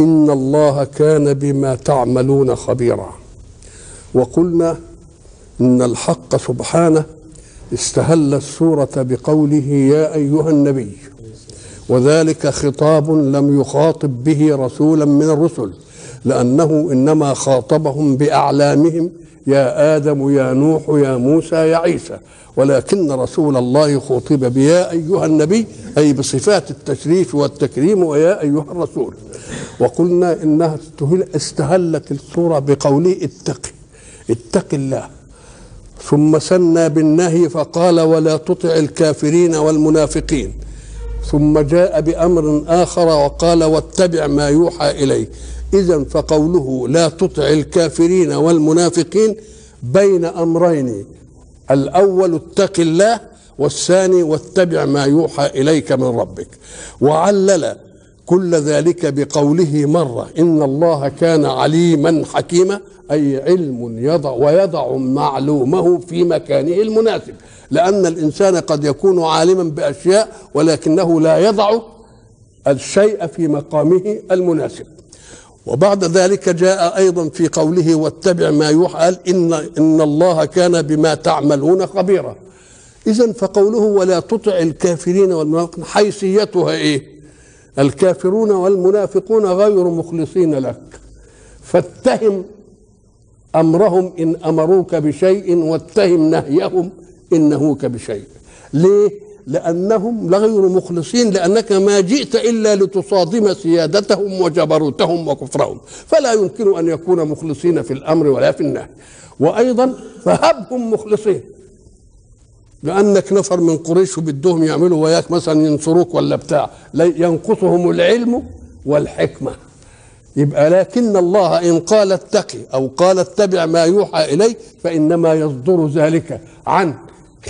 إن الله كان بما تعملون خبيرا. وقلنا إن الحق سبحانه استهل السورة بقوله يا أيها النبي وذلك خطاب لم يخاطب به رسولا من الرسل لأنه إنما خاطبهم بأعلامهم يا آدم يا نوح يا موسى يا عيسى. ولكن رسول الله خطب بيا أيها النبي أي بصفات التشريف والتكريم ويا أيها الرسول. وقلنا إنها استهلت السورة بقوله اتق اتق الله. ثم سنى بالنهي فقال ولا تطع الكافرين والمنافقين. ثم جاء بأمر آخر وقال واتبع ما يوحى إليك. إذا فقوله لا تطع الكافرين والمنافقين بين أمرين. الأول اتق الله والثاني واتبع ما يوحى إليك من ربك. وعلل كل ذلك بقوله مرة إن الله كان عليما حكيما أي علم يضع ويضع معلومه في مكانه المناسب. لأن الإنسان قد يكون عالما بأشياء ولكنه لا يضع الشيء في مقامه المناسب. وبعد ذلك جاء أيضا في قوله واتبع ما يوحى إن إن الله كان بما تعملون خبيرا. اذا فقوله ولا تطع الكافرين والمنافقين حيثيتها إيه؟ الكافرون والمنافقون غير مخلصين لك. فاتهم أمرهم إن أمروك بشيء واتهم نهيهم ان نهوك بشيء ليه؟ لأنهم غير مخلصين لأنك ما جئت إلا لتصادم سيادتهم وجبروتهم وكفرهم. فلا يمكن أن يكون مخلصين في الأمر ولا في النهي. وأيضا فهبهم مخلصين. لأنك نفر من قريش بدهم يعملوا وياك مثلا ينصروك ولا بتاع. ينقصهم العلم والحكمة. يبقى لكن الله إن قال اتقي أو قال اتبع ما يوحى إليه فإنما يصدر ذلك عن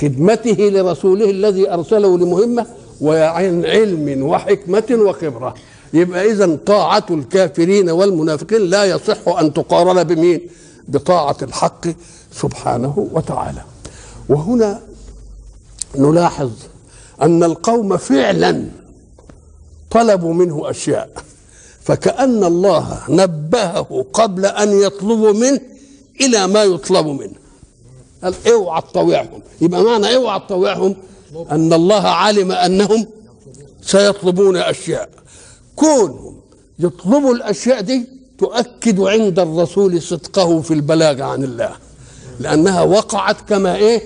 خدمته لرسوله الذي أرسله لمهمة وعن علم وحكمة وخبرة. يبقى اذا طاعة الكافرين والمنافقين لا يصح أن تقارن بمين؟ بطاعة الحق سبحانه وتعالى. وهنا نلاحظ أن القوم فعلا طلبوا منه أشياء. فكأن الله نبهه قبل أن يطلبوا منه إلى ما يطلب منه. قال اوعى تطوعهم يبقى معنى اوعى تطوعهم أن الله علم أنهم سيطلبون اشياء كونهم يطلبوا الأشياء دي تؤكد عند الرسول صدقه في البلاغ عن الله لأنها وقعت كما إيه؟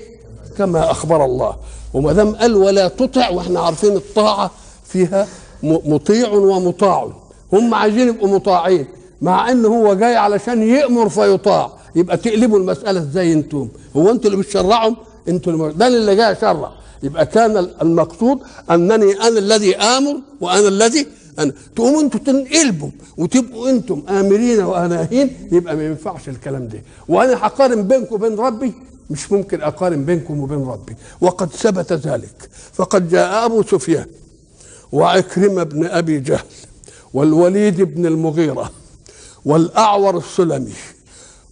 كما أخبر الله. وما دام قال ولا تطع وإحنا عارفين الطاعة فيها مطيع ومطاع. هم عايزين يبقوا مطاعين مع إن هو جاي علشان يأمر فيطاع. يبقى تقلبوا المسألة إزاي أنتم؟ هو أنتوا اللي بتشرعهم أنتوا اللي ده اللي جاي اشرع يبقى كان المقصود أنني أنا الذي آمر وأنا الذي أنا. تقوموا أنتوا تنقلبوا وتبقوا أنتم آمرين وأناهين يبقى ما ينفعش الكلام ده. وأنا هقارن بينكم وبين ربي مش ممكن أقارن بينكم وبين ربي. وقد ثبت ذلك. فقد جاء أبو سفيان وعكرمة بن أبي جهل والوليد بن المغيرة والأعور السلمي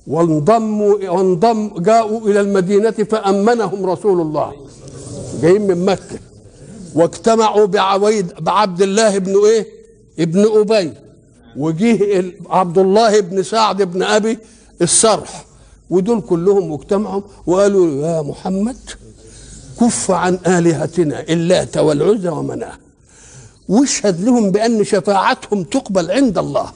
وانضموا وانضم جاءوا إلى المدينة فأمنهم رسول الله. جايين من مكة. واجتمعوا بعويد بعبد الله بن إيه؟ ابن أبي. وجيه عبد الله بن سعد بن أبي السرح. ودول كلهم اجتمعوا وقالوا يا محمد كف عن آلهتنا اللات والعزى ومناه. واشهد لهم بأن شفاعتهم تقبل عند الله.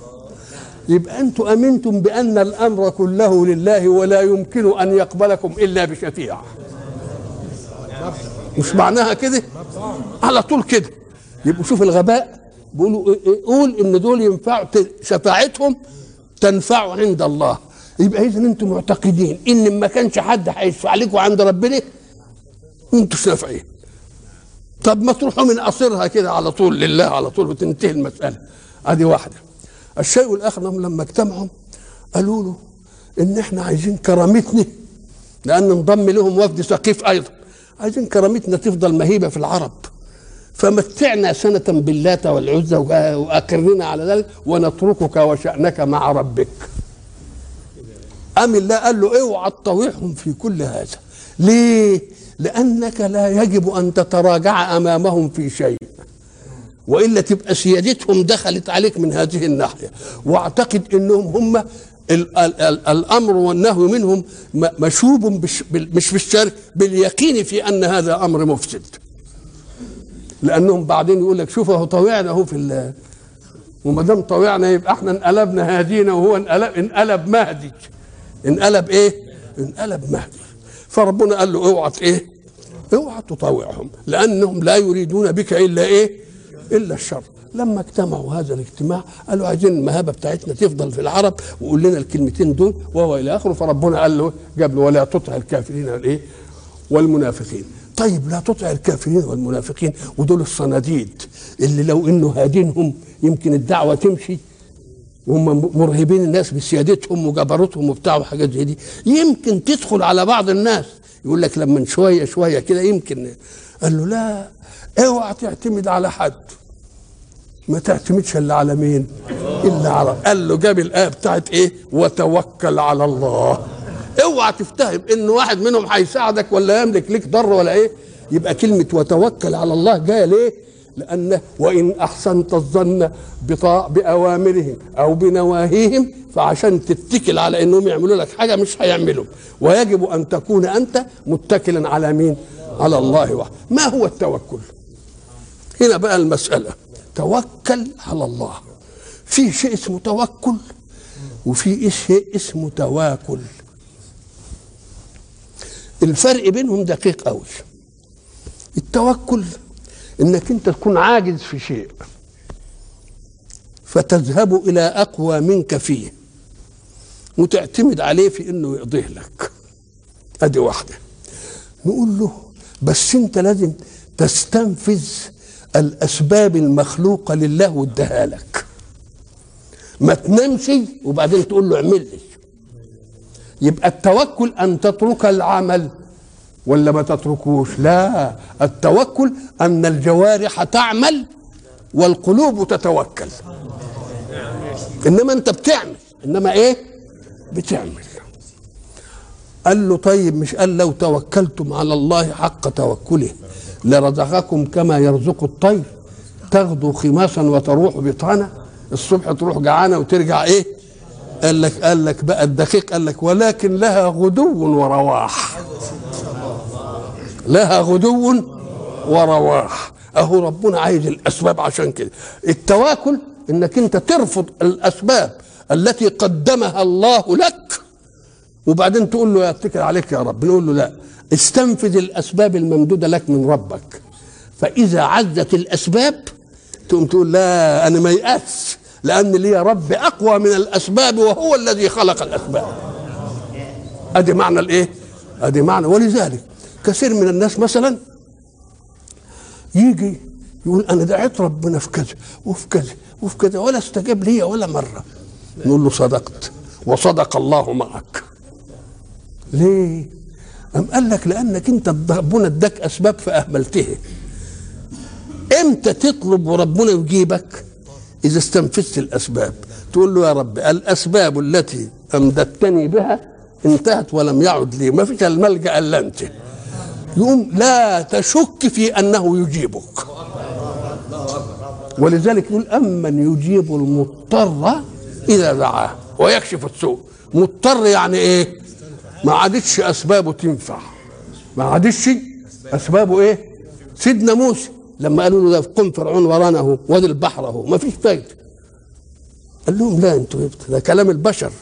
يبقى أنتم امنتم بأن الأمر كله لله ولا يمكن أن يقبلكم إلا بشفيع مش معناها كده؟ على طول كده. يبقوا شوف الغباء. بيقولوا قول إن دول ينفعوا شفاعتهم تنفع عند الله. يبقى اذا أنتم معتقدين إن ما كانش حد هيشفع لكم عند ربنا أنتوا شافعين. طب ما تروحوا من قصرها كده على طول لله على طول وتنتهي المسألة. أدي واحدة. الشيء الآخر إنهم لما اجتمعوا قالوا له إن إحنا عايزين كرامتنا لأن انضم لهم وفد ثقيف أيضا. عايزين كرامتنا تفضل مهيبة في العرب. فمتعنا سنة باللات والعزى وأقرنا على ذلك ونتركك وشأنك مع ربك. أم الله قال له اوعى تطوعهم في كل هذا. ليه؟ لأنك لا يجب أن تتراجع أمامهم في شيء. والا تبقى سيادتهم دخلت عليك من هذه الناحية واعتقد إنهم هم ال- ال- ال- الأمر والنهي منهم مشوب مش بالشر باليقين في أن هذا أمر مفسد لأنهم بعدين يقول لك شوف أهو طوعنا أهو في وما دام طوعنا يبقى إحنا انقلبنا هادينا وهو انقلب انقلب مهدي انقلب إيه؟ انقلب مهدي فربنا قال له اوعى إيه؟ اوعى تطاوعهم لأنهم لا يريدون بك إلا إيه؟ إلا الشر لما اجتمعوا هذا الاجتماع قالوا عايزين المهابة بتاعتنا تفضل في العرب وقول لنا الكلمتين دول وهو إلى آخره فربنا قال له جاب له ولا تطع الكافرين والايه؟ والمنافقين طيب لا تطع الكافرين والمنافقين ودول الصناديد اللي لو إنه هادينهم يمكن الدعوة تمشي وهم مرهبين الناس بسيادتهم وجبروتهم وبتاع وحاجات زي دي يمكن تدخل على بعض الناس يقول لك لما شوية شوية كده يمكن قال له لا اوعى تعتمد على حد. ما تعتمدش إلا على مين؟ إلا على قال له جاب الآية بتاعت إيه؟ وتوكل على الله. اوعى تفتهم إن واحد منهم هيساعدك ولا يملك لك ضر ولا إيه؟ يبقى كلمة وتوكل على الله جاية ليه؟ لأن وإن أحسنت الظن بأوامرهم أو بنواهيهم فعشان تتكل على أنهم يعملوا لك حاجة مش هيعملوا. ويجب أن تكون أنت متكلا على مين؟ على الله وحده. ما هو التوكل؟ هنا بقى المسألة. توكل على الله. في شيء اسمه توكل وفي شيء اسمه تواكل. الفرق بينهم دقيق قوي التوكل إنك أنت تكون عاجز في شيء. فتذهب إلى أقوى منك فيه. وتعتمد عليه في إنه يقضيه لك. أدي واحدة. نقول له بس أنت لازم تستنفذ الأسباب المخلوقة لله واداها لك. ما تنامش وبعدين تقول له اعمل لي. يبقى التوكل أن تترك العمل. ولا ما تتركوش؟ لا. التوكل أن الجوارح تعمل والقلوب تتوكل. إنما أنت بتعمل. إنما إيه؟ بتعمل. قال له طيب مش قال لو توكلتم على الله حق توكله لرزقكم كما يرزق الطير. تغدو خماسا وتروح بطانة الصبح تروح جعانة وترجع إيه؟ قال لك قال لك بقى الدقيق قال لك ولكن لها غدو ورواح. لها غدو ورواح. أهو ربنا عايز الأسباب عشان كده. التواكل إنك أنت ترفض الأسباب التي قدمها الله لك وبعدين تقول له اتكل عليك يا رب. نقول له لا استنفذ الأسباب الممدودة لك من ربك. فإذا عزت الأسباب تقوم تقول لا أنا ما يأس لأن لي رب أقوى من الأسباب وهو الذي خلق الأسباب. أدي معنى الإيه؟ أدي معنى. ولذلك كثير من الناس مثلا يجي يقول أنا دعيت ربنا في كذا وفي كذا وفي كذا ولا استجاب لي ولا مرة. نقول له صدقت وصدق الله معك. ليه؟ أم قال لك لأنك أنت ربنا اداك أسباب فأهملتها. إمتى تطلب وربنا يجيبك؟ إذا استنفذت الأسباب. تقول له يا رب الأسباب التي أمددتني بها انتهت ولم يعد لي. ما فيش الملجأ إلا أنت. يقوم لا تشك في أنه يجيبك. ولذلك يقول أمن يجيب المضطر إذا دعاه ويكشف السوء. مضطر يعني إيه؟ ما عادتش أسبابه تنفع. ما عادتش أسبابه إيه؟ سيدنا موسى لما قالوا له ده قم فرعون ورانا أهو البحر أهو ما فيش فايدة. قال لهم لا أنتوا ده كلام البشر.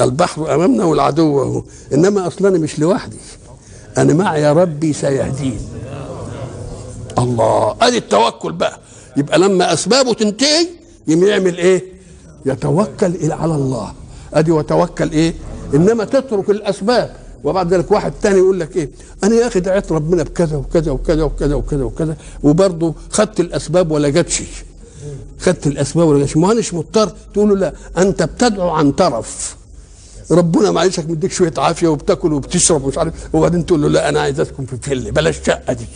البحر أمامنا والعدو أهو إنما أصلا مش لوحدي. أنا معي ربي سيهدين. الله أدي التوكل بقى. يبقى لما أسبابه تنتهي يعمل إيه؟ يتوكل على الله. أدي وتوكل إيه؟ إنما تترك الأسباب. وبعد ذلك واحد تاني يقول لك إيه؟ أنا يا أخي دعيت ربنا بكذا وكذا وكذا وكذا وكذا وكذا وبرضه خدت الأسباب ولا جاتش. خدت الأسباب ولا ما اناش مضطر؟ تقول له لا أنت بتدعو عن طرف. ربنا معيشك مديك شوية عافية وبتاكل وبتشرب ومش عارف وبعدين تقول له لا أنا عايز اسكن في فيلا بلاش شقة دي.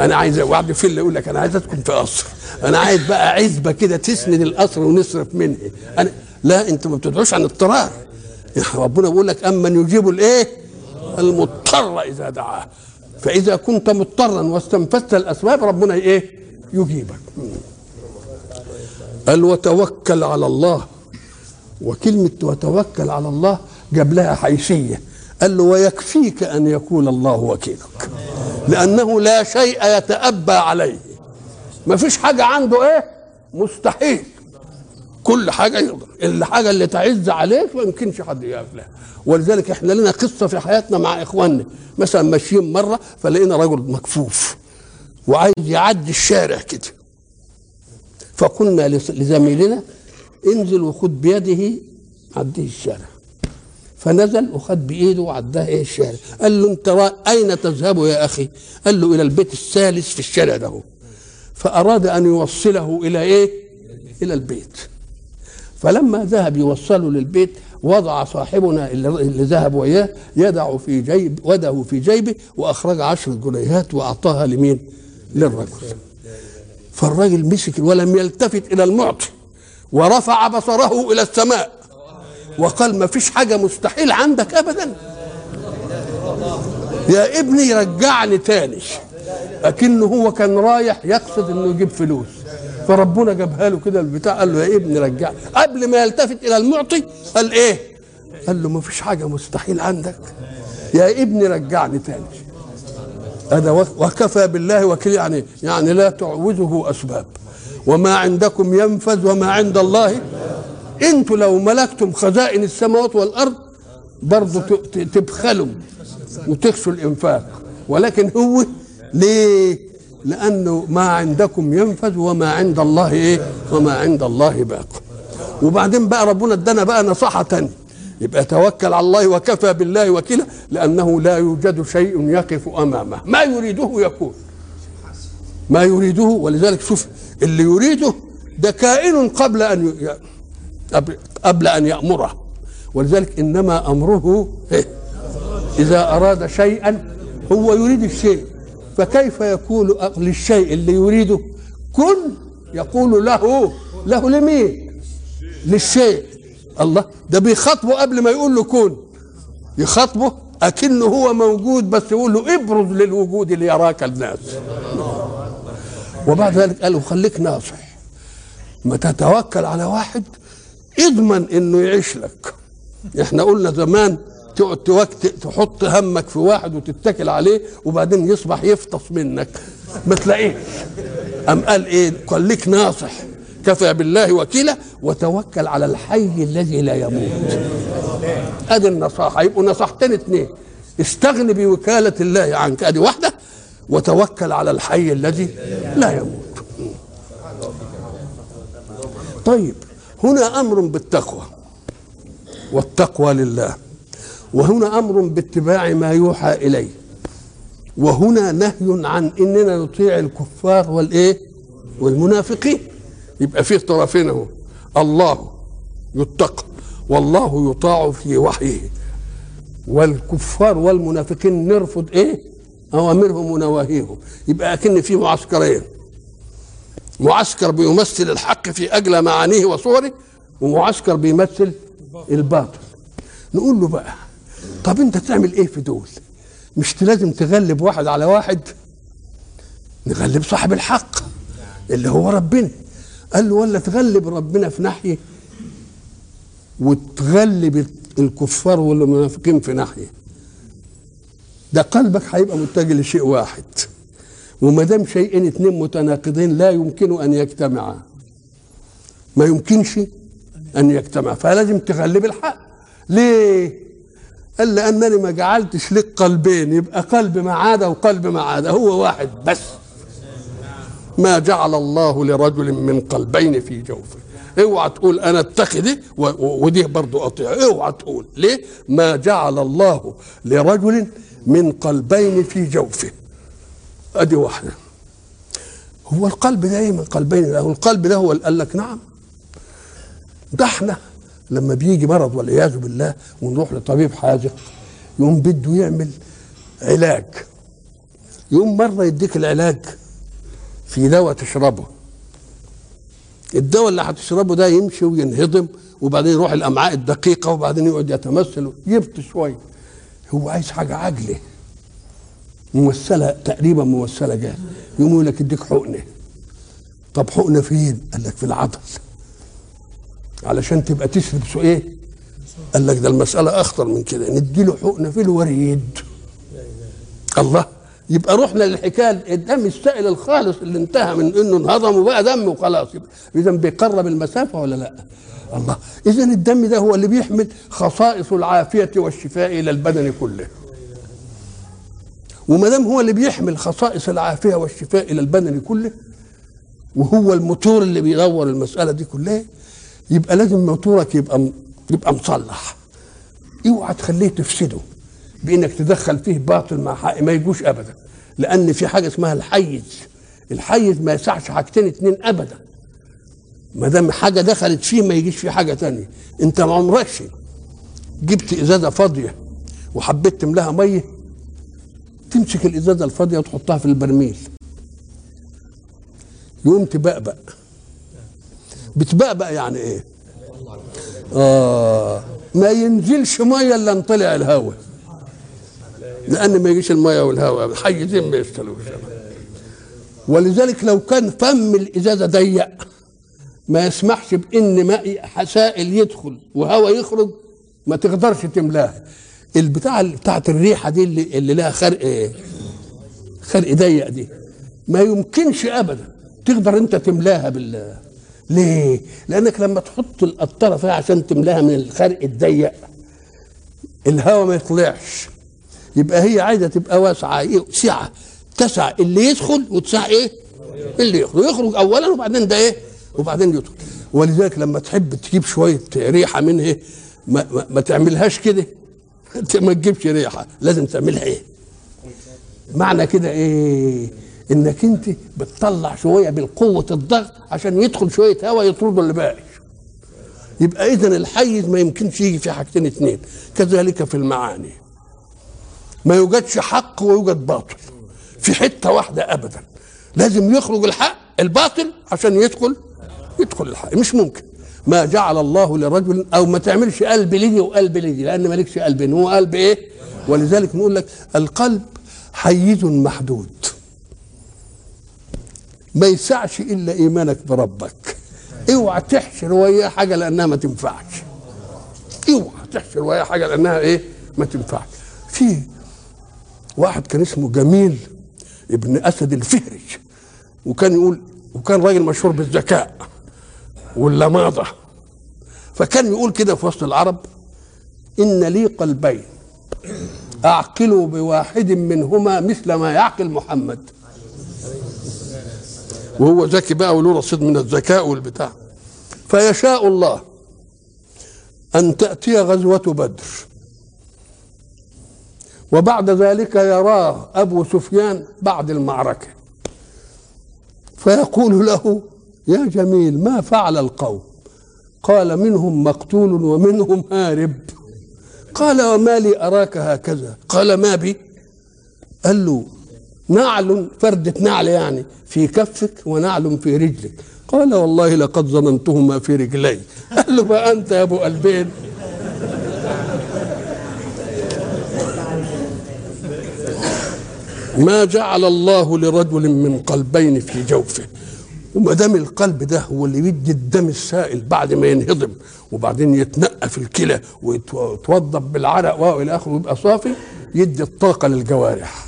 أنا عايز واحد فيلا يقول لك أنا عايز اسكن في قصر. أنا عايز بقى عزبة كده تسند القصر ونصرف منها. أنا لا أنت ما بتدعوش عن اضطرار. ربنا بيقول لك امن يجيب الإيه؟ المضطر إذا دعاه. فإذا كنت مضطرا واستنفذت الأسباب ربنا إيه؟ يجيبك. قال وتوكل على الله وكلمة وتوكل على الله جاب لها حيثية. قال له ويكفيك أن يكون الله وكيلك لأنه لا شيء يتأبى عليه. ما فيش حاجة عنده إيه؟ مستحيل. كل حاجة يقدر. الحاجة اللي تعز عليك ما يمكنش حد يقف لها ولذلك إحنا لنا قصة في حياتنا مع إخواننا. مثلا ماشيين مرة فلقينا رجل مكفوف وعايز يعدي الشارع كده. فقلنا لزميلنا انزل وخد بيده عديه الشارع. فنزل وخد بإيده وعداه إيه الشارع. قال له انت أين تذهب يا أخي؟ قال له إلى البيت الثالث في الشارع ده فأراد أن يوصله إلى إيه؟ إلى البيت. فلما ذهب يوصله للبيت وضع صاحبنا اللي ذهب وياه يدع في جيب وده في جيبه وأخرج عشر جنيهات وأعطاها لمين؟ للرجل. فالراجل مسك ولم يلتفت إلى المعطي. ورفع بصره إلى السماء. وقال ما فيش حاجة مستحيل عندك ابدا. يا ابني رجعني تاني. أكنه هو كان رايح يقصد إنه يجيب فلوس. فربنا جابها له كده البتاع قال له يا ابني رجعني قبل ما يلتفت إلى المعطي قال إيه؟ قال له ما فيش حاجة مستحيل عندك. يا ابني رجعني تاني. هذا وكفى بالله وكيل يعني يعني لا تعوزه أسباب. وما عندكم ينفذ وما عند الله أنتوا لو ملكتم خزائن السماوات والأرض برضه تبخلوا وتخشوا الإنفاق ولكن هو ليه؟ لأنه ما عندكم ينفذ وما عند الله إيه؟ وما عند الله باق. وبعدين بقى ربنا ادانا بقى نصيحه تانية يبقى توكل على الله وكفى بالله وكيلا لأنه لا يوجد شيء يقف أمامه ما يريده يكون ما يريده ولذلك شوف اللي يريده ده كائن قبل أن. قبل أن يأمره. ولذلك إنما أمره إذا أراد شيئا هو يريد الشيء. فكيف يقول للشيء اللي يريده؟ كن يقول له له لمين؟ للشيء. الله ده بيخاطبه قبل ما يقول له كن. يخاطبه أكنه هو موجود بس يقول له ابرز للوجود ليراك الناس. وبعد ذلك قال له خليك ناصح. ما تتوكل على واحد اضمن إنه يعيش لك. إحنا قلنا زمان تقعد توكت تحط همك في واحد وتتكل عليه وبعدين يصبح يفطس منك. ما تلاقيش. أم قال إيه؟ خليك ناصح. كفى بالله وكيلا وتوكل على الحي الذي لا يموت. أدي النصاحة. يبقوا نصحتين اثنين استغن بوكالة الله عنك. أدي واحدة وتوكل على الحي الذي لا يموت. طيب هنا أمر بالتقوى والتقوى لله وهنا أمر باتباع ما يوحى إليه وهنا نهي عن إننا نطيع الكفار والإيه؟ والمنافقين. يبقى فيه طرفين أهو. الله يتقى والله يطاع في وحيه. والكفار والمنافقين نرفض إيه؟ اوامرهم ونواهيهم يبقى أكن في معسكرين. معسكر بيمثل الحق في اجلى معانيه وصوره ومعسكر بيمثل الباطل. نقول له بقى طب أنت تعمل إيه في دول؟ مش لازم تغلب واحد على واحد؟ نغلب صاحب الحق اللي هو ربنا. قال له ولا تغلب ربنا في ناحية وتغلب الكفار والمنافقين في ناحية. ده قلبك هيبقى متجه لشيء واحد. وما دام شيئين اثنين متناقضين لا يمكن أن يجتمعا. ما يمكنش أن يجتمعا. فلازم تغلب الحق؟ ليه؟ قال لانني ما جعلتش لك قلبين. يبقى قلب ما عاد وقلب ما عاد. هو واحد بس. ما جعل الله لرجل من قلبين في جوفه. اوعى تقول أنا اتخذ ودي برضو أطيع. اوعى تقول. ليه؟ ما جعل الله لرجل من قلبين في جوفه. أدي واحدة. هو القلب ده إيه من قلبين؟ له القلب ده هو اللي قال لك نعم. ده إحنا لما بيجي مرض والعياذ بالله ونروح لطبيب حاذق يقوم بده يعمل علاج. يقوم مرة يديك العلاج في دواء تشربه. الدواء اللي هتشربه ده يمشي وينهضم وبعدين يروح الأمعاء الدقيقة وبعدين يقعد يتمثل يبط شوية. هو عايز حاجة عاجلة. ممثله تقريبا ممثله جاهزه يقوم يقول لك اديك حقنة. طب حقنة فين؟ قال لك في العضل علشان تبقى تشرب سو إيه؟ قال لك ده المسألة أخطر من كده. ندي له حقنة في الوريد. الله. يبقى رحنا للحكاية الدم السائل الخالص اللي انتهى من إنه انهضم وبقى دم وخلاص. اذا بيقرب المسافة ولا لأ؟ الله. اذا الدم ده هو اللي بيحمل خصائص العافية والشفاء إلى البدن كله. وما دام هو اللي بيحمل خصائص العافية والشفاء إلى البدن كله وهو الموتور اللي بيدور المسألة دي كلها يبقى لازم موتورك يبقى يبقى مصلح. اوعى تخليه تفسده بإنك تدخل فيه باطل مع حق ما يجوش ابدا. لأن في حاجة اسمها الحيز. الحيز ما يسعش حاجتين اتنين ابدا. ما دام حاجة دخلت فيه ما يجيش فيه حاجة تانية. انت ما عمركش جبت إزازة فاضية وحبيت تملاها مية تمسك الإزازة الفاضية وتحطها في البرميل. يقوم تبقبق. بتبقبق يعني إيه؟ آه ما ينزلش مية إلا طلع الهواء لأن ما يجيش المية والهواء حيزين ما يشتلوش ولذلك لو كان فم الإزازة ضيق ما يسمحش بإن ماء سائل يدخل وهواء يخرج ما تقدرش تملاها البتاع بتاعت الريحة دي اللي, اللي لها خرق خرق ضيق دي ما يمكنش ابدا تقدر أنت تملاها بال ليه؟ لأنك لما تحط القطرة فيها عشان تملاها من الخرق الضيق الهواء ما يطلعش يبقى هي عايزة تبقى واسعة؟ سعه تسع اللي يدخل وتسع إيه؟ اللي يخرج يخرج اولا وبعدين ده إيه؟ وبعدين يدخل. ولذلك لما تحب تجيب شوية ريحة منها ما, ما, ما تعملهاش كده ما تجيبش ريحة لازم تعملها إيه؟ معنى كده إيه؟ إنك أنت بتطلع شوية بالقوه الضغط عشان يدخل شوية هواء يطردوا اللي باقي يبقى اذا الحيز ما يمكنش يجي في حاجتين اثنين كذلك في المعاني. ما يوجدش حق ويوجد باطل. في حتة واحدة ابدا. لازم يخرج الحق الباطل عشان يدخل يدخل الحق مش ممكن. ما جعل الله لرجل أو ما تعملش قلب لدي وقلب لدي لأن مالكش قلب هو قلب إيه؟ ولذلك نقول لك القلب حيز محدود. ما يسعش إلا إيمانك بربك. اوعى تحشر وياه حاجة لأنها ما تنفعش. اوعى تحشر وياه حاجة لأنها إيه؟ ما تنفعش. في واحد كان اسمه جميل ابن أسد الفهري وكان يقول وكان راجل مشهور بالذكاء. واللماضه فكان يقول كده في وسط العرب إن لي قلبين أعقل بواحد منهما مثل ما يعقل محمد. وهو ذكي بقى وله رصيد من الذكاء والبتاع. فيشاء الله أن تأتي غزوة بدر. وبعد ذلك يراه أبو سفيان بعد المعركة. فيقول له يا جميل ما فعل القوم؟ قال منهم مقتول ومنهم هارب. قال وما لي أراك هكذا؟ قال ما بي؟ قال له نعل فردة نعل يعني في كفك ونعل في رجلك. قال والله لقد ظننتهما في رجلي. قال له بقى أنت يا أبو قلبين. ما جعل الله لرجل من قلبين في جوفه. وما دام القلب ده هو اللي بيدي الدم السائل بعد ما ينهضم وبعدين يتنقى في الكلى ويتوضب بالعرق والى آخره ويبقى صافي يدي الطاقة للجوارح.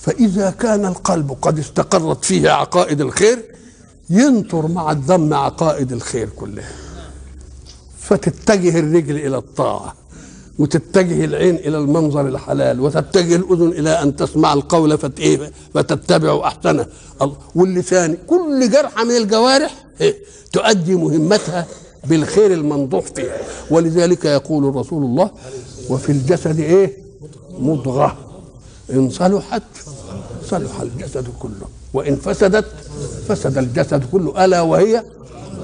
فإذا كان القلب قد استقرت فيه عقائد الخير ينطر مع الدم عقائد الخير كلها. فتتجه الرجل إلى الطاعة. وتتجه العين إلى المنظر الحلال وتتجه الأذن إلى أن تسمع القول فتتبع أحسنه. واللسان كل جرحة من الجوارح تؤدي مهمتها بالخير المنضوح فيها. ولذلك يقول رسول الله وفي الجسد إيه مضغة. إن صلحت صلح الجسد كله وإن فسدت فسد الجسد كله ألا وهي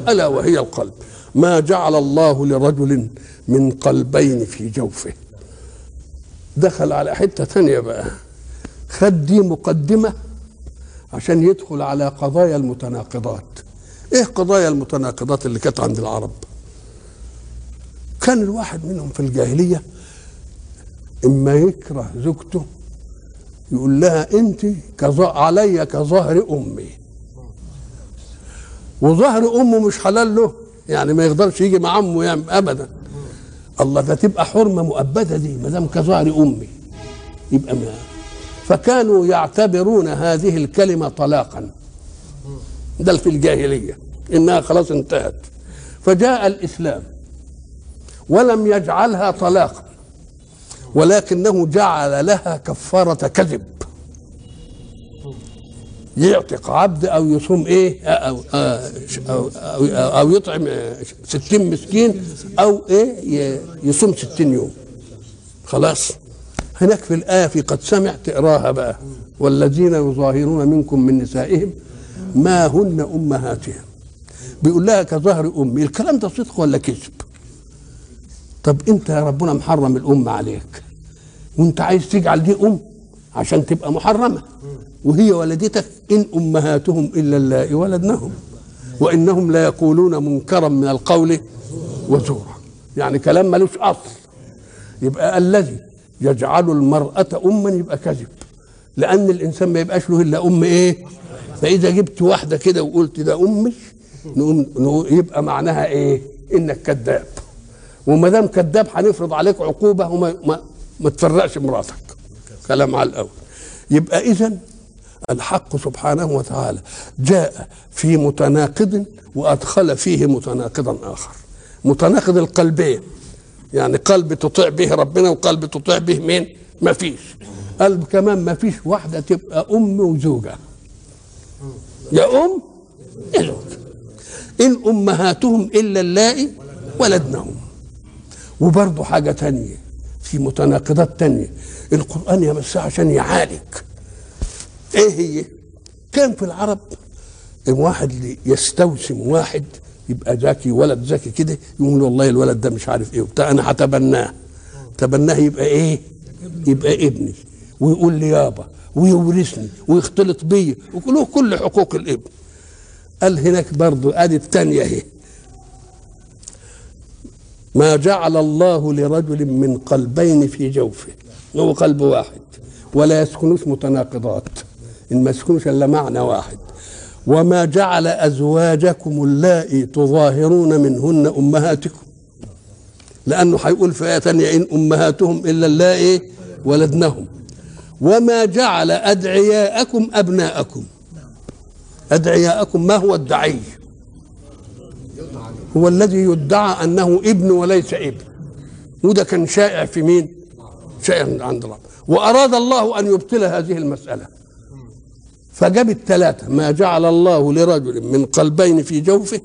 ألا وهي القلب. ما جعل الله لرجل من قلبين في جوفه. دخل على حتة ثانية بقى. خد دي مقدمة عشان يدخل على قضايا المتناقضات. إيه قضايا المتناقضات اللي كانت عند العرب؟ كان الواحد منهم في الجاهلية إما يكره زوجته يقول لها أنت كظ- علي كظهر أمي. وظهر أمه مش حلال له يعني ما يقدرش يجي مع أمه يعني ابدا. الله ده تبقى حرمة مؤبدة دي ما دام كظهر أمي. يبقى ما. فكانوا يعتبرون هذه الكلمة طلاقا. ده في الجاهلية. إنها خلاص انتهت. فجاء الإسلام. ولم يجعلها طلاقا. ولكنه جعل لها كفارة كذب. يعتق عبد أو يصوم إيه؟ أو, أو, أو, أو يطعم ستين مسكين أو إيه؟ يصوم ستين يوم. خلاص. هناك في الآية في قد سمع تقراها بقى. والذين يظاهرون منكم من نسائهم ما هن أمهاتهم. بيقول لها كظهر أمي. الكلام ده صدق ولا كذب؟ طب أنت يا ربنا محرم الأم عليك. وأنت عايز تجعل دي أم عشان تبقى محرمة. وهي ولدتك إن أمهاتهم إلا اللائي ولدنهم وإنهم لا يقولون منكرا من القول وزورا. يعني كلام ملوش أصل. يبقى الذي يجعل المرأة أما يبقى كذب لأن الإنسان ما يبقاش له إلا أم إيه؟ فإذا جبت واحدة كده وقلت ده أمي نقوم يبقى معناها إيه؟ إنك كذاب. وما دام كذاب هنفرض عليك عقوبة وما ما, ما تفرقش مراتك. كلام على الأول. يبقى إذا الحق سبحانه وتعالى. جاء في متناقض وأدخل فيه متناقضا آخر. متناقض القلبين. يعني قلب تطيع به ربنا وقلب تطيع به مين؟ ما فيش. قلب كمان ما فيش واحدة تبقى أم وزوجة. يا أم يا زوج. إن أمهاتهم إلا اللائي ولدنهم. وبرضه حاجة تانية في متناقضات تانية. القرآن يا بس عشان يعالج. إيه هي؟ كان في العرب واحد يستوسم واحد يبقى ذكي ولد ذكي كده يقول والله الولد ده مش عارف إيه وبتاع أنا هتبناه. تبناه يبقى إيه؟ يبقى ابني. ويقول لي يابا ويورثني ويختلط بيا وله كل حقوق الابن. قال هناك برضو آدي الثانية اهي ما جعل الله لرجل من قلبين في جوفه هو قلب واحد ولا يسكنوش متناقضات إن ما يسكنوش إلا معنى واحد. وما جعل أزواجكم اللائي تظاهرون منهن أمهاتكم. لأنه هيقول في آية ثانية إن أمهاتهم إلا اللائي ولدنهم. وما جعل أدعياءكم أبناءكم. أدعياءكم ما هو الدعي؟ هو الذي يدعى أنه ابن وليس ابن. وده كان شائع في مين؟ شائع عند الله وأراد الله أن يبطل هذه المسألة. فجاب الثلاثة ما جعل الله لرجل من قلبين في جوفه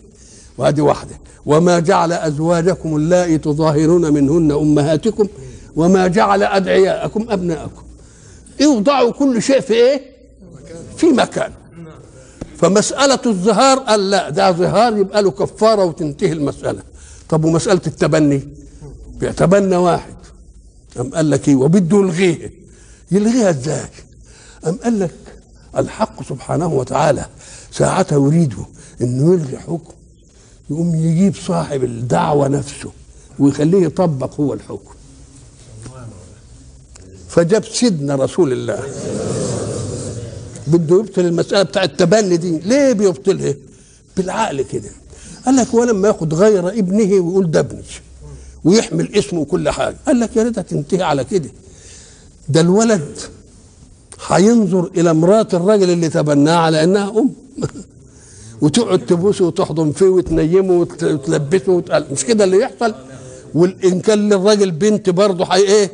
وهذه واحدة. وما جعل أزواجكم اللائي تظاهرون منهن أمهاتكم وما جعل أدعياءكم أبناءكم. اوضعوا كل شيء في إيه؟ في مكان. فمسألة الظهار قال لا ده ظهار يبقى له كفارة وتنتهي المسألة. طب ومسألة التبني؟ بيتبنى واحد. أم قال لك إيه؟ وبده يلغيه. يلغيها إزاي؟ أم قال لك الحق سبحانه وتعالى. ساعتها يريد إنه يلغي حكم يقوم يجيب صاحب الدعوة نفسه ويخليه يطبق هو الحكم. فجاب سيدنا رسول الله. بده يبطل المسألة بتاع التبني دي. ليه بيبطلها؟ بالعقل كده. قال لك ولما ياخد غير ابنه ويقول ده ابني ويحمل اسمه وكل حاجة. قال لك يا ريتها تنتهي على كده. ده الولد هينظر إلى مرات الراجل اللي تبناه على إنها أم. وتقعد تبوسه وتحضن فيه وتنيمه وتلبسه وتقل. مش كده اللي يحصل؟ وإن كان للراجل بنت برضه هي إيه؟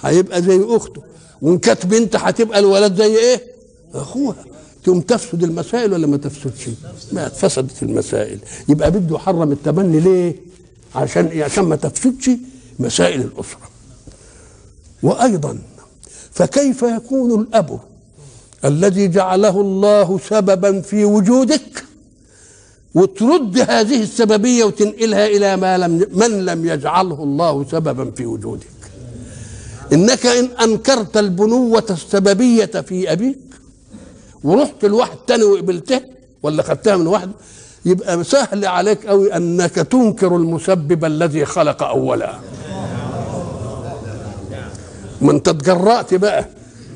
هيبقى زي أخته. وإن كانت بنت هتبقى الولد زي إيه؟ أخوها. تقوم تفسد المسائل ولا ما تفسدش؟ ما فسدت المسائل. يبقى بده يحرم التبني ليه؟ عشان عشان ما تفسدش مسائل الأسرة. وأيضا فكيف يكون الأب الذي جعله الله سببا في وجودك وترد هذه السببية وتنقلها إلى ما لم من لم يجعله الله سببا في وجودك؟ إنك إن أنكرت البنوة السببية في أبيك ورحت لواحد تاني وقبلته ولا خدتها من واحد يبقى سهل عليك قوي أنك تنكر المسبب الذي خلق أولا. ما انت تجرأت بقى.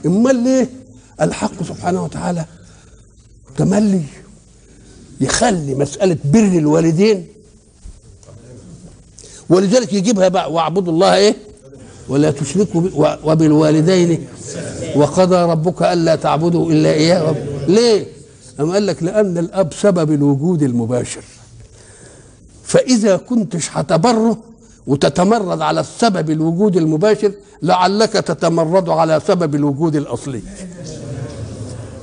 امال ليه الحق سبحانه وتعالى تملي يخلي مسألة بر الوالدين. ولذلك يجيبها بقى واعبدوا الله إيه؟ ولا تشركوا وبالوالدين. وقضى ربك ألا تعبدوا إلا إياه. ليه؟ أم قال لك لأن الأب سبب الوجود المباشر. فإذا كنتش هتبره وتتمرد على السبب الوجود المباشر لعلك تتمرد على سبب الوجود الأصلي.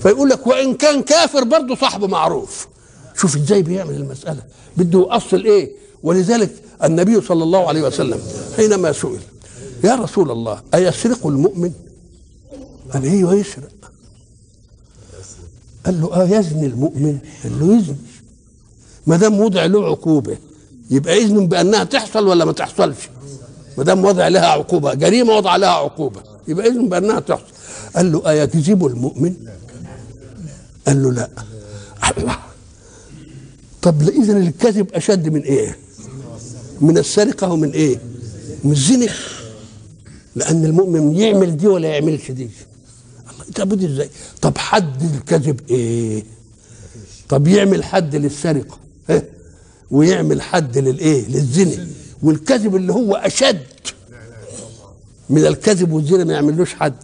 فيقول لك وإن كان كافر برضه صاحبه معروف. شوف إزاي بيعمل المسألة. بده أصل إيه؟ ولذلك النبي صلى الله عليه وسلم حينما سئل يا رسول الله أيسرق المؤمن؟ قال أيوه يسرق قال له آه يزني المؤمن؟ قال له يزني. ما دام وضع له عقوبة يبقى إذن بأنها تحصل ولا ما تحصلش؟ ما دام وضع لها عقوبة جريمة وضع لها عقوبة يبقى إذن بأنها تحصل. قال له ايكذب المؤمن؟ قال له لا. الله. طب اذا الكذب أشد من إيه؟ من السرقة ومن إيه؟ من الزنا. لأن المؤمن يعمل دي ولا يعملش دي. الله تعبد إزاي؟ طب حد الكذب إيه؟ طب يعمل حد للسرقة؟ إيه؟ ويعمل حد للإيه؟ للزنا. والكذب اللي هو أشد. من الكذب والزنا ما يعملوش حد.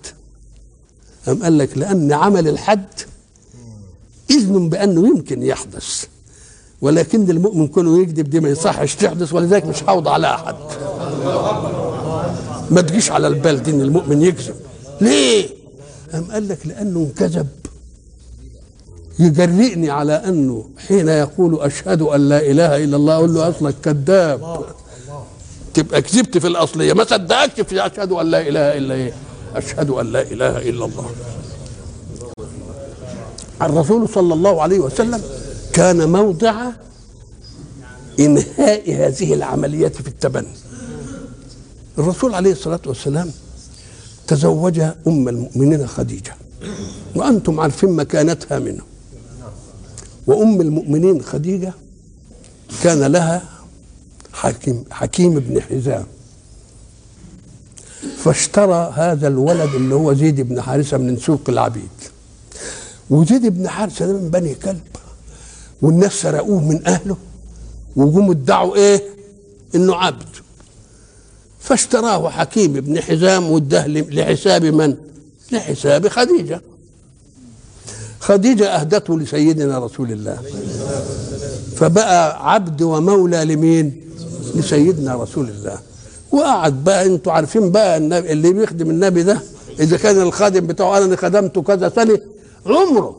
أم قال لك لأن عمل الحد إذن بأنه يمكن يحدث. ولكن المؤمن كونه يكذب دي ما يصحش تحدث ولذلك مش هوضع على أحد. ما تجيش على البال دي إن المؤمن يكذب. ليه؟ أم قال لك لأنه انكذب يجرئني على أنه حين يقول أشهد أن لا إله إلا الله أقول له أصلك كذاب. تبقى كذبت في الأصلية. ما صدقكش في أشهد أن لا إله إلا إيه أشهد أن لا إله إلا الله. الرسول صلى الله عليه وسلم كان موضع إنهاء هذه العملية في التبني. الرسول عليه الصلاة والسلام تزوج أم المؤمنين خديجة. وأنتم عارفين مكانتها منه. وأم المؤمنين خديجة كان لها حكيم حكيم بن حزام. فاشترى هذا الولد اللي هو زيد بن حارثة من سوق العبيد. وزيد بن حارثة ده من بني كلب. والناس سرقوه من أهله وجم ادعوا إيه؟ إنه عبد. فاشتراه حكيم بن حزام واداه لحساب من؟ لحساب خديجة. خديجة أهدته لسيدنا رسول الله. فبقى عبد ومولى لمين؟ لسيدنا رسول الله. وقعد بقى أنتوا عارفين بقى النبي اللي بيخدم النبي ده إذا كان الخادم بتاعه أنا خدمته كذا سنه عمره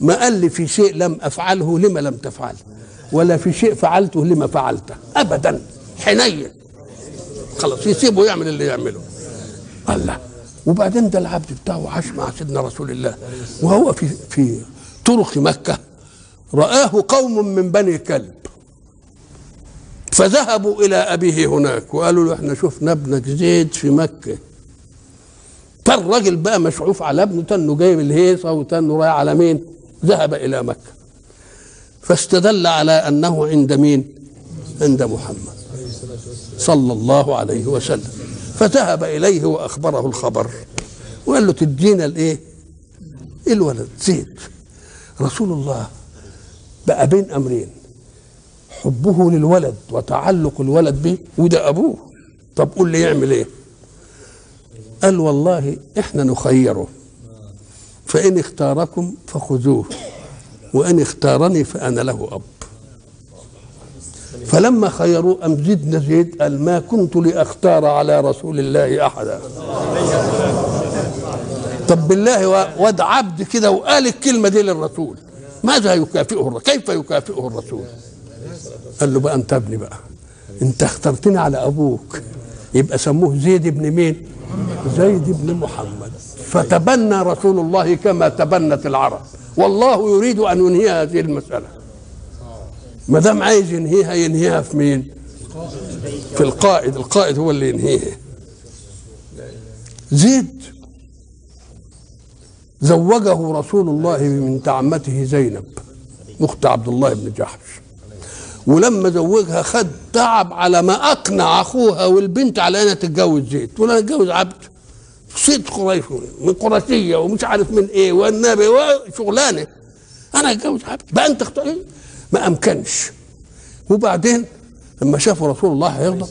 ما قال لي في شيء لم أفعله لما لم تفعل ولا في شيء فعلته لما فعلته ابدا حنين. خلاص يسيبه يعمل اللي يعمله. الله. وبعدين ده العبد بتاعه عاش مع سيدنا رسول الله وهو في في طرق مكة. رآه قوم من بني كلب. فذهبوا إلى أبيه هناك وقالوا له إحنا شفنا ابنك زيد في مكة. فالراجل بقى مشعوف على ابنه تنه جايب الهيصة وتنه رايح على مين؟ ذهب إلى مكة. فاستدل على أنه عند مين؟ عند محمد صلى الله عليه وسلم. فذهب إليه وأخبره الخبر. وقال له تدينا الإيه؟ الولد. زيد. رسول الله بقى بين أمرين. حبه للولد وتعلق الولد به. وده أبوه. طب قول لي يعمل إيه؟ قال والله إحنا نخيره. فإن اختاركم فخذوه. وإن اختارني فأنا له أب. فلما خيروه أم زدنا زيد قال ما كنت لأختار على رسول الله أحدا. طب بالله واد عبد كده وقال الكلمة دي للرسول ماذا يكافئه كيف يكافئه الرسول؟ قال له بقى أنت ابني بقى أنت اخترتني على أبوك يبقى سموه زيد ابن مين؟ زيد بن محمد. فتبنى رسول الله كما تبنت العرب والله يريد أن ينهي هذه المسألة. ما دام عايز ينهيها ينهيها في مين؟ في القائد. القائد هو اللي ينهيها زيد. زوجه رسول الله من عمته زينب أخت عبد الله بن جحش. ولما زوجها خد تعب على ما أقنع أخوها والبنت على أنها تتجوز زيد. تقول أنا أتجوز عبد. صيد قريش من قرشية ومش عارف من إيه والنبي وشغلانة. أنا أتجوز عبد. بقى أنت اختار. ما أمكنش. وبعدين لما شافوا رسول الله هيغضب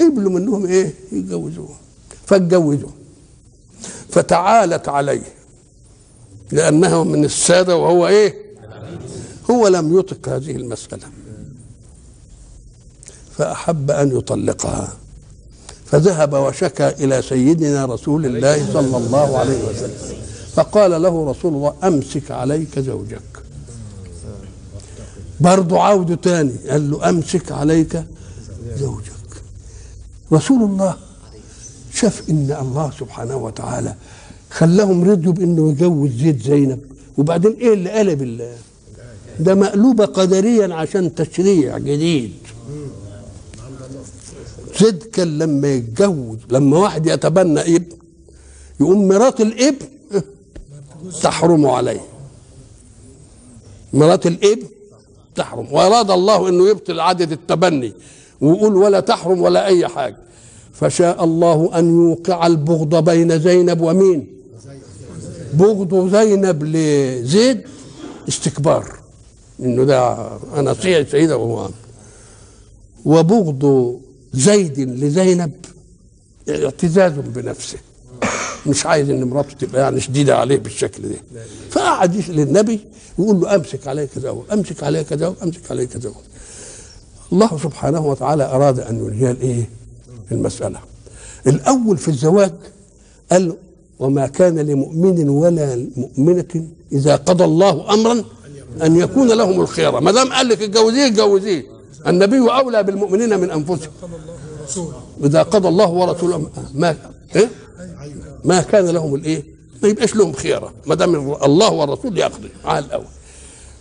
قبلوا منهم إيه؟ يتجوزوه. فاتجوزوا فتعالت عليه. لأنه من السادة وهو إيه؟ هو لم يطق هذه المسألة. فأحب أن يطلقها. فذهب وشكى إلى سيدنا رسول الله صلى الله عليه وسلم. فقال له رسول الله أمسك عليك زوجك. برضه عوده تاني قال له أمسك عليك زوجك. رسول الله شاف إن الله سبحانه وتعالى خلاهم رضيوا بإنه يجوز زيد زينب. وبعدين إيه اللي قلب الله ده مقلوبة قدريا عشان تشريع جديد. زيد كان لما يتجوز لما واحد يتبنى ابن يقوم مرات الابن تحرم عليه. مرات الابن تحرم. وأراد الله إنه يبطل عدد التبني ويقول ولا تحرم ولا أي حاجة. فشاء الله أن يوقع البغض بين زينب ومين؟ بغض زينب لزيد استكبار. إنه ده أنا سيدة وهو وبغض زيد لزينب اعتزاز بنفسه. مش عايز إن مراته تبقى يعني شديدة عليه بالشكل ده. فقعد يسأل النبي يقول له أمسك عليك زوج أمسك عليك زوج أمسك عليك زوج الله سبحانه وتعالى أراد أن ينهي الإيه؟ المسألة. الأول في الزواج قال له وما كان لمؤمن ولا مؤمنة إذا قضى الله أمرا أن يكون لهم الخيرة ما دام قال لك اتجوزيه اتجوزيه. النبي أولى بالمؤمنين من أنفسهم. إذا قضى الله ورسوله. ما إيه؟ ما كان لهم الإيه؟ ما يبقاش لهم خيرة ما دام الله والرسول يقضي على الأول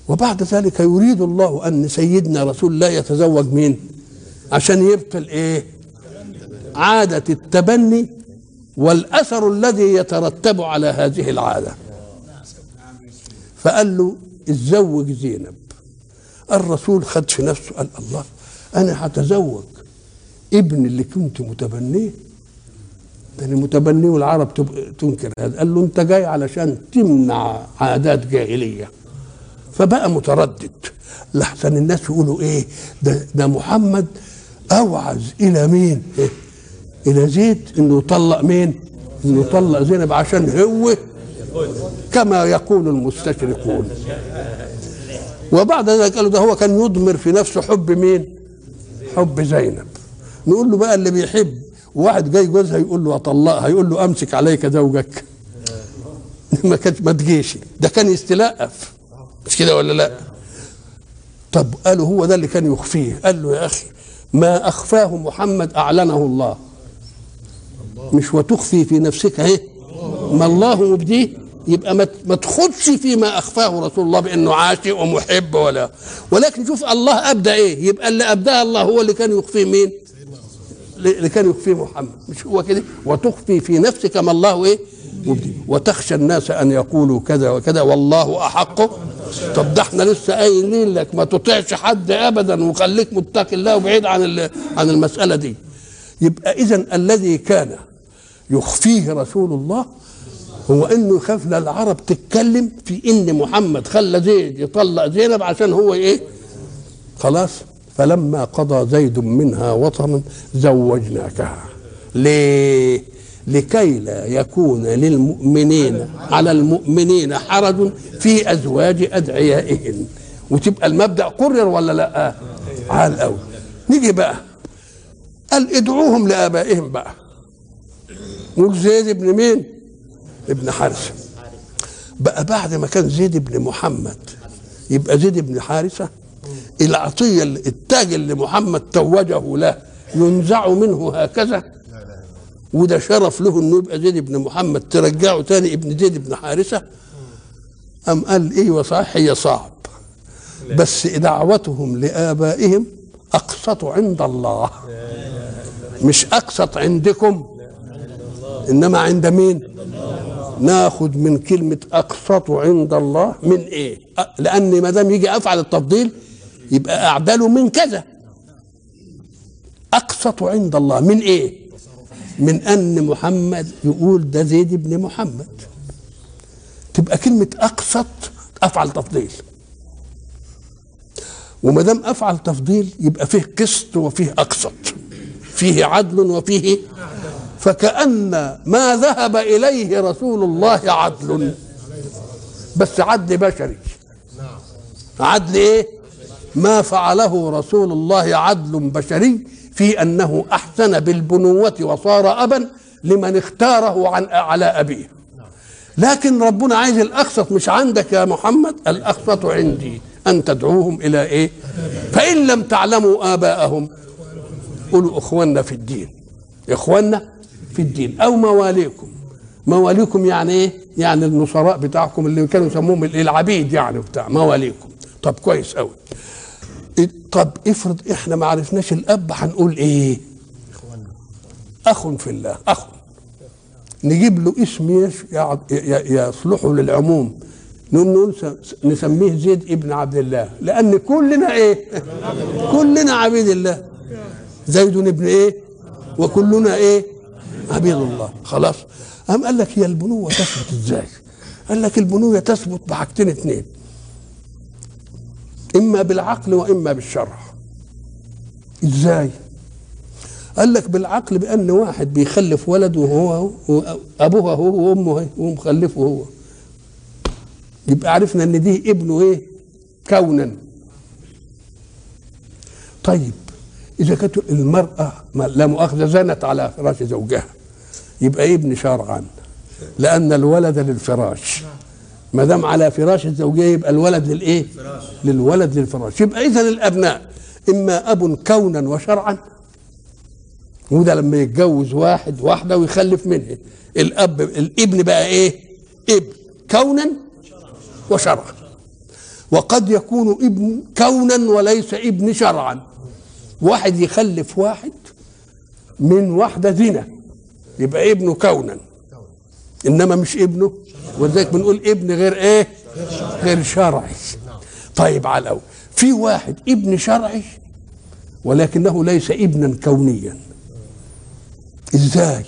وبعد ذلك يريد الله أن سيدنا رسول الله يتزوج مين؟ عشان يبطل إيه؟ عادة التبني والأثر الذي يترتب على هذه العادة فقال له اتزوج زينب الرسول خد في نفسه قال الله أنا هتزوج ابن اللي كنت متبنيه ده أنا متبنيه والعرب تنكر هذا. قال له انت جاي علشان تمنع عادات جاهلية. فبقى متردد. لحسن الناس يقولوا إيه؟ ده ده محمد أوعز إلى مين؟ إيه؟ إلى زيد إنه يطلق مين؟ إنه يطلق زينب عشان هو كما يقول المستشرقون. وبعد ذلك قالوا ده هو كان يضمر في نفسه حب مين؟ حب زينب. نقول له بقى اللي بيحب واحد جاي جوزها يقول له اطلقها يقول له أمسك عليك زوجك. ما كانش ما تجيش. ده كان يستلقف مش كده ولا لا؟ طب قالوا هو ده اللي كان يخفيه. قال له يا أخي ما أخفاه محمد أعلنه الله. مش وتخفي في نفسك إيه؟ ما الله مبديه. يبقى ما تخدش فيما أخفاه رسول الله بأنه عاشق ومحب ولا ولكن شوف الله أبدى إيه؟ يبقى اللي أبداه الله هو اللي كان يخفيه مين؟ اللي كان يخفيه محمد. مش هو كده؟ وتخفي في نفسك ما الله إيه؟ وتخشى الناس أن يقولوا كذا وكذا والله أحق. طب ده إحنا لسه قايلين لك ما تطيعش حد ابدا وخليك متقي الله وبعيد عن عن المسألة دي. يبقى اذا الذي كان يخفيه رسول الله هو إنه يخاف العرب تتكلم في إن محمد خلى زيد يطلق زينب عشان هو إيه؟ خلاص. فلما قضى زيد منها وطرا زوجناكها. ليه؟ لكي لا يكون للمؤمنين على المؤمنين حرج في أزواج أدعيائهم. وتبقى المبدأ قرر ولا لا؟ على الأول نيجي بقى. قال ادعوهم لآبائهم بقى. نقول زيد ابن مين؟ ابن حارثة. بقى بعد ما كان زيد ابن محمد يبقى زيد ابن حارثة العطية التاج اللي محمد توجه له ينزع منه هكذا. وده شرف له إنه يبقى زيد بن محمد. ترجعه تاني ابن زيد بن حارثة. أم قال إيوه صحيح هي صعب. بس دعوتهم لآبائهم أقسط عند الله. مش أقسط عندكم إنما عند مين؟ ناخد من كلمة أقسط عند الله. من إيه؟ لأن ما دام يجي أفعل التفضيل يبقى أعدله من كذا. أقسط عند الله. من إيه؟ من أن محمد يقول ده زيد بن محمد. تبقى كلمة أقسط أفعل تفضيل. وما دام أفعل تفضيل يبقى فيه قسط وفيه أقسط. فيه عدل وفيه فكأن ما ذهب إليه رسول الله عدل. بس عدل بشري. عدل إيه؟ ما فعله رسول الله عدل بشري في أنه أحسن بالبنوة وصار أبا لمن اختاره عن على أبيه. لكن ربنا عايز الأقسط مش عندك يا محمد؟ الأقسط عندي. أن تدعوهم إلى إيه؟ فإن لم تعلموا آباءهم قولوا إخواننا في الدين. إخواننا في الدين أو مواليكم. مواليكم يعني إيه؟ يعني النصراء بتاعكم اللي كانوا يسموهم العبيد يعني بتاع مواليكم. طب كويس قوي طب افرض إحنا ما عرفناش الاب هنقول إيه؟ أخ في الله أخ. نجيب له اسم يش- يع- ي- يصلحه للعموم. نقول نسميه زيد ابن عبد الله. لأن كلنا إيه؟ كلنا عبيد الله. زيد ابن إيه؟ وكلنا إيه؟ عبيد الله. خلاص. قام قال لك هي البنوة تثبت إزاي؟ قال لك البنوة تثبت بحاجتين اتنين. إما بالعقل وإما بالشرع. إزاي؟ قال لك بالعقل بأن واحد بيخلف ولد وهو أبوه هو وأمه هي ومخلفه هو. يبقى عرفنا إن دي ابنه إيه؟ كونا. طيب إذا كانت المرأة ما- لا مؤاخذة زنت على فراش زوجها يبقى ابن شرعا لأن الولد للفراش. ما دام على فراش الزوجية يبقى الولد للإيه؟ للولد للفراش. يبقى إذا الابناء إما أب كونا وشرعا. وده لما يتجوز واحد واحدة ويخلف منها. الأب الابن بقى إيه؟ ابن كونا وشرعا. وقد يكون ابن كونا وليس ابن شرعا. واحد يخلف واحد من واحدة زنا يبقى ابنه كونا. إنما مش ابنه ولذلك بنقول ابن غير إيه؟ غير شرعي. طيب على الأول. في واحد ابن شرعي ولكنه ليس ابنا كونيا. إزاي؟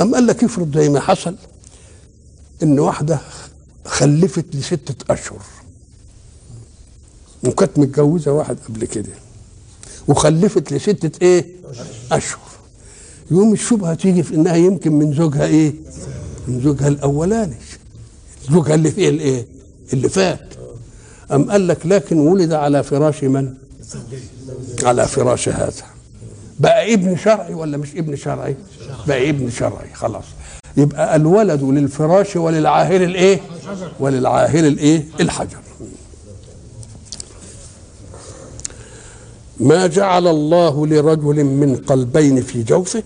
أم قال لك افرض زي ما حصل إن واحدة خلفت لستة أشهر وكانت متجوزة واحد قبل كده وخلفت لستة إيه؟ أشهر. يوم الشبهة تيجي في إنها يمكن من زوجها إيه؟ زوجها الأولاني. زوجها اللي فيه الإيه؟ اللي فات. أم قال لك لكن ولد على فراش من؟ على فراش هذا. بقى ابن شرعي ولا مش ابن شرعي؟ بقى ابن شرعي خلاص. يبقى الولد للفراش وللعاهر الإيه؟ وللعاهر الإيه؟ الحجر. ما جعل الله لرجل من قلبين في جوفه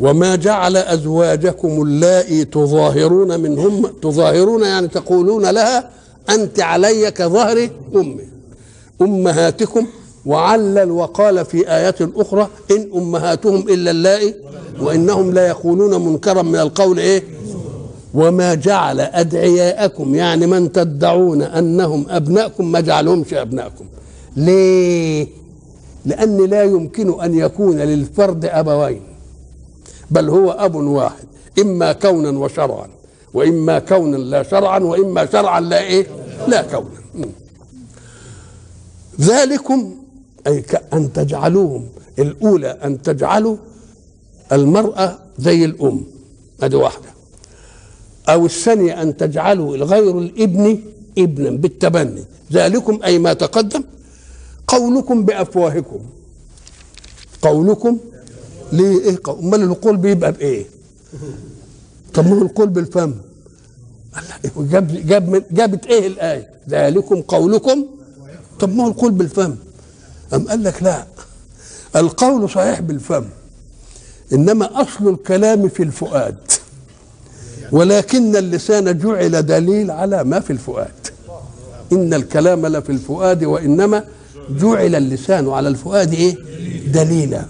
وما جعل أزواجكم اللائي تظاهرون منهم تظاهرون يعني تقولون لها أنت علي كظهر أمي أمهاتكم. وعلل وقال في ايات أخرى إن أمهاتهم إلا اللائي وإنهم لا يقولون منكرا من القول إيه؟ وما جعل أدعياءكم يعني من تدعون أنهم أبناءكم ما جعلهمش أبناءكم. ليه؟ لأن لا يمكن أن يكون للفرد أبوين. بل هو أب واحد إما كونا وشرعا وإما كونا لا شرعا وإما شرعا لا إيه؟ لا كونا. ذلكم أي ان تجعلوهم الأولى أن تجعلوا المرأة زي الأم. ادي واحدة. أو الثانية أن تجعلوا غير الإبن إبنا بالتبني. ذلكم أي ما تقدم قولكم بأفواهكم. قولكم ليه؟ إيه؟ أمال القول بيبقى بإيه؟ طب ما هو القول بالفم. جاب جاب من جابت إيه الآية؟ ذلكم قولكم طب ما هو القول بالفم. أم قال لك لا. القول صحيح بالفم إنما أصل الكلام في الفؤاد. ولكن اللسان جعل دليل على ما في الفؤاد. إن الكلام لفي الفؤاد وإنما جعل اللسان على الفؤاد إيه؟ دليلا.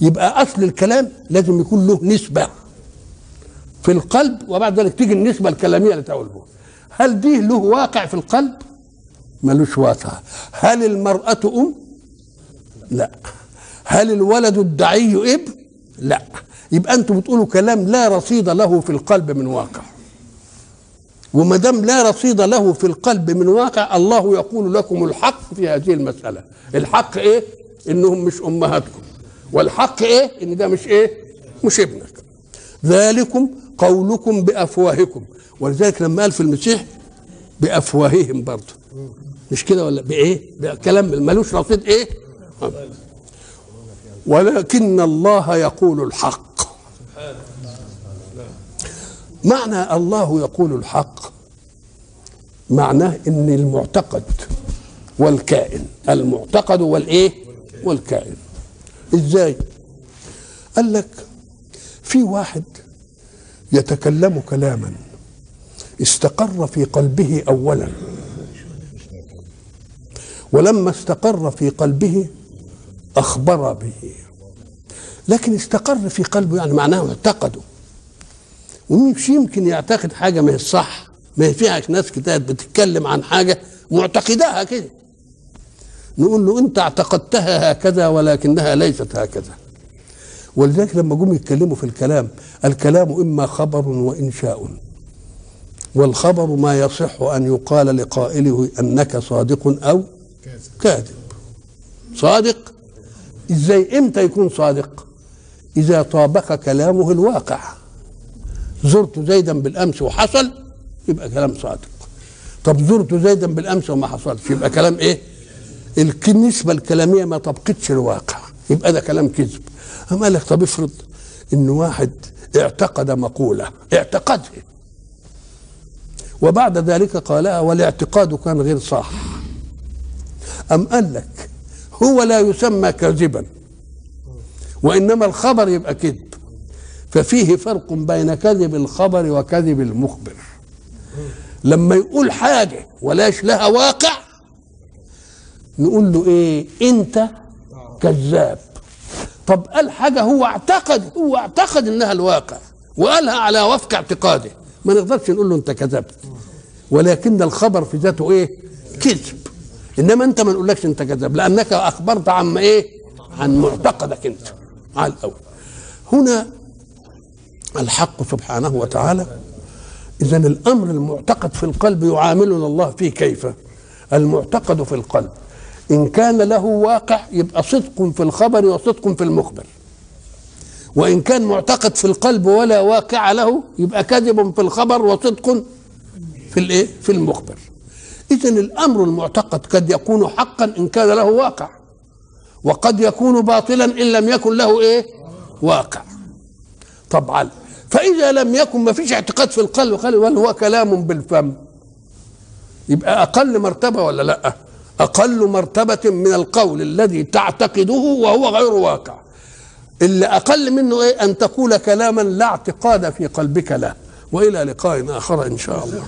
يبقى أصل الكلام لازم يكون له نسبة في القلب وبعد ذلك تيجي النسبة الكلامية اللي تقول به هل دي له واقع في القلب؟ ملوش واقع. هل المرأة أم؟ لا. هل الولد الدعي ابن؟ لا. يبقى أنتم بتقولوا كلام لا رصيد له في القلب من واقع. وما دام لا رصيد له في القلب من واقع الله يقول لكم الحق في هذه المسألة. الحق إيه؟ إنهم مش أمهاتكم. والحق إيه؟ إن ده مش إيه؟ مش ابنك. ذلكم قولكم بأفواهكم. ولذلك لما قال في المسيح بأفواههم برضه مش كده ولا بإيه؟ بكلام ملوش رصيد إيه؟ ولكن الله يقول الحق. معنى الله يقول الحق معناه إن المعتقد والكائن المعتقد والإيه؟ والكائن. إزاي؟ قال لك في واحد يتكلم كلاما استقر في قلبه أولا. ولما استقر في قلبه أخبر به. لكن استقر في قلبه يعني معناه اعتقده. ومش يمكن يعتقد حاجة ما هي الصح ما هي ناس كتاب بتتكلم عن حاجة معتقداها كده. نقول له انت اعتقدتها هكذا ولكنها ليست هكذا. ولذلك لما جم يتكلموا في الكلام الكلام إما خبر وإنشاء. والخبر ما يصح أن يقال لقائله أنك صادق أو كاذب. صادق؟ إزاي؟ إمتى يكون صادق؟ إذا طابق كلامه الواقع. زرت زيدا بالأمس وحصل يبقى كلام صادق. طب زرت زيدا بالأمس وما حصلش يبقى كلام إيه؟ النسبة الكلامية ما طبقتش الواقع. يبقى ده كلام كذب. أما قال لك طب افرض إن واحد اعتقد مقولة اعتقدها. وبعد ذلك قالها والاعتقاد كان غير صح. أم قال لك هو لا يسمى كاذبا وإنما الخبر يبقى كذب. ففيه فرق بين كذب الخبر وكذب المخبر. لما يقول حاجة ولاش لها واقع نقول له إيه؟ أنت كذاب. طب قال حاجة هو اعتقد هو اعتقد إنها الواقع وقالها على وفق اعتقاده. ما نقدرش نقول له أنت كذبت. ولكن الخبر في ذاته إيه؟ كذب. إنما أنت ما نقولكش أنت كذاب لأنك أخبرت عن إيه؟ عن معتقدك أنت. على الأول. هنا الحق سبحانه وتعالى. اذا الأمر المعتقد في القلب يعاملنا الله فيه كيف؟ المعتقد في القلب. إن كان له واقع يبقى صدق في الخبر وصدق في المخبر. وإن كان معتقد في القلب ولا واقع له يبقى كذب في الخبر وصدق في الإيه؟ في المخبر. اذا الأمر المعتقد قد يكون حقا إن كان له واقع. وقد يكون باطلا إن لم يكن له إيه؟ واقع. طبعا فإذا لم يكن ما فيش اعتقاد في القلب قال هو كلام بالفم. يبقى أقل مرتبة ولا لأ؟ أقل مرتبة من القول الذي تعتقده وهو غير واقع. اللي أقل منه إيه؟ أن تقول كلاما لا اعتقاد في قلبك له. وإلى لقاء آخر إن شاء الله.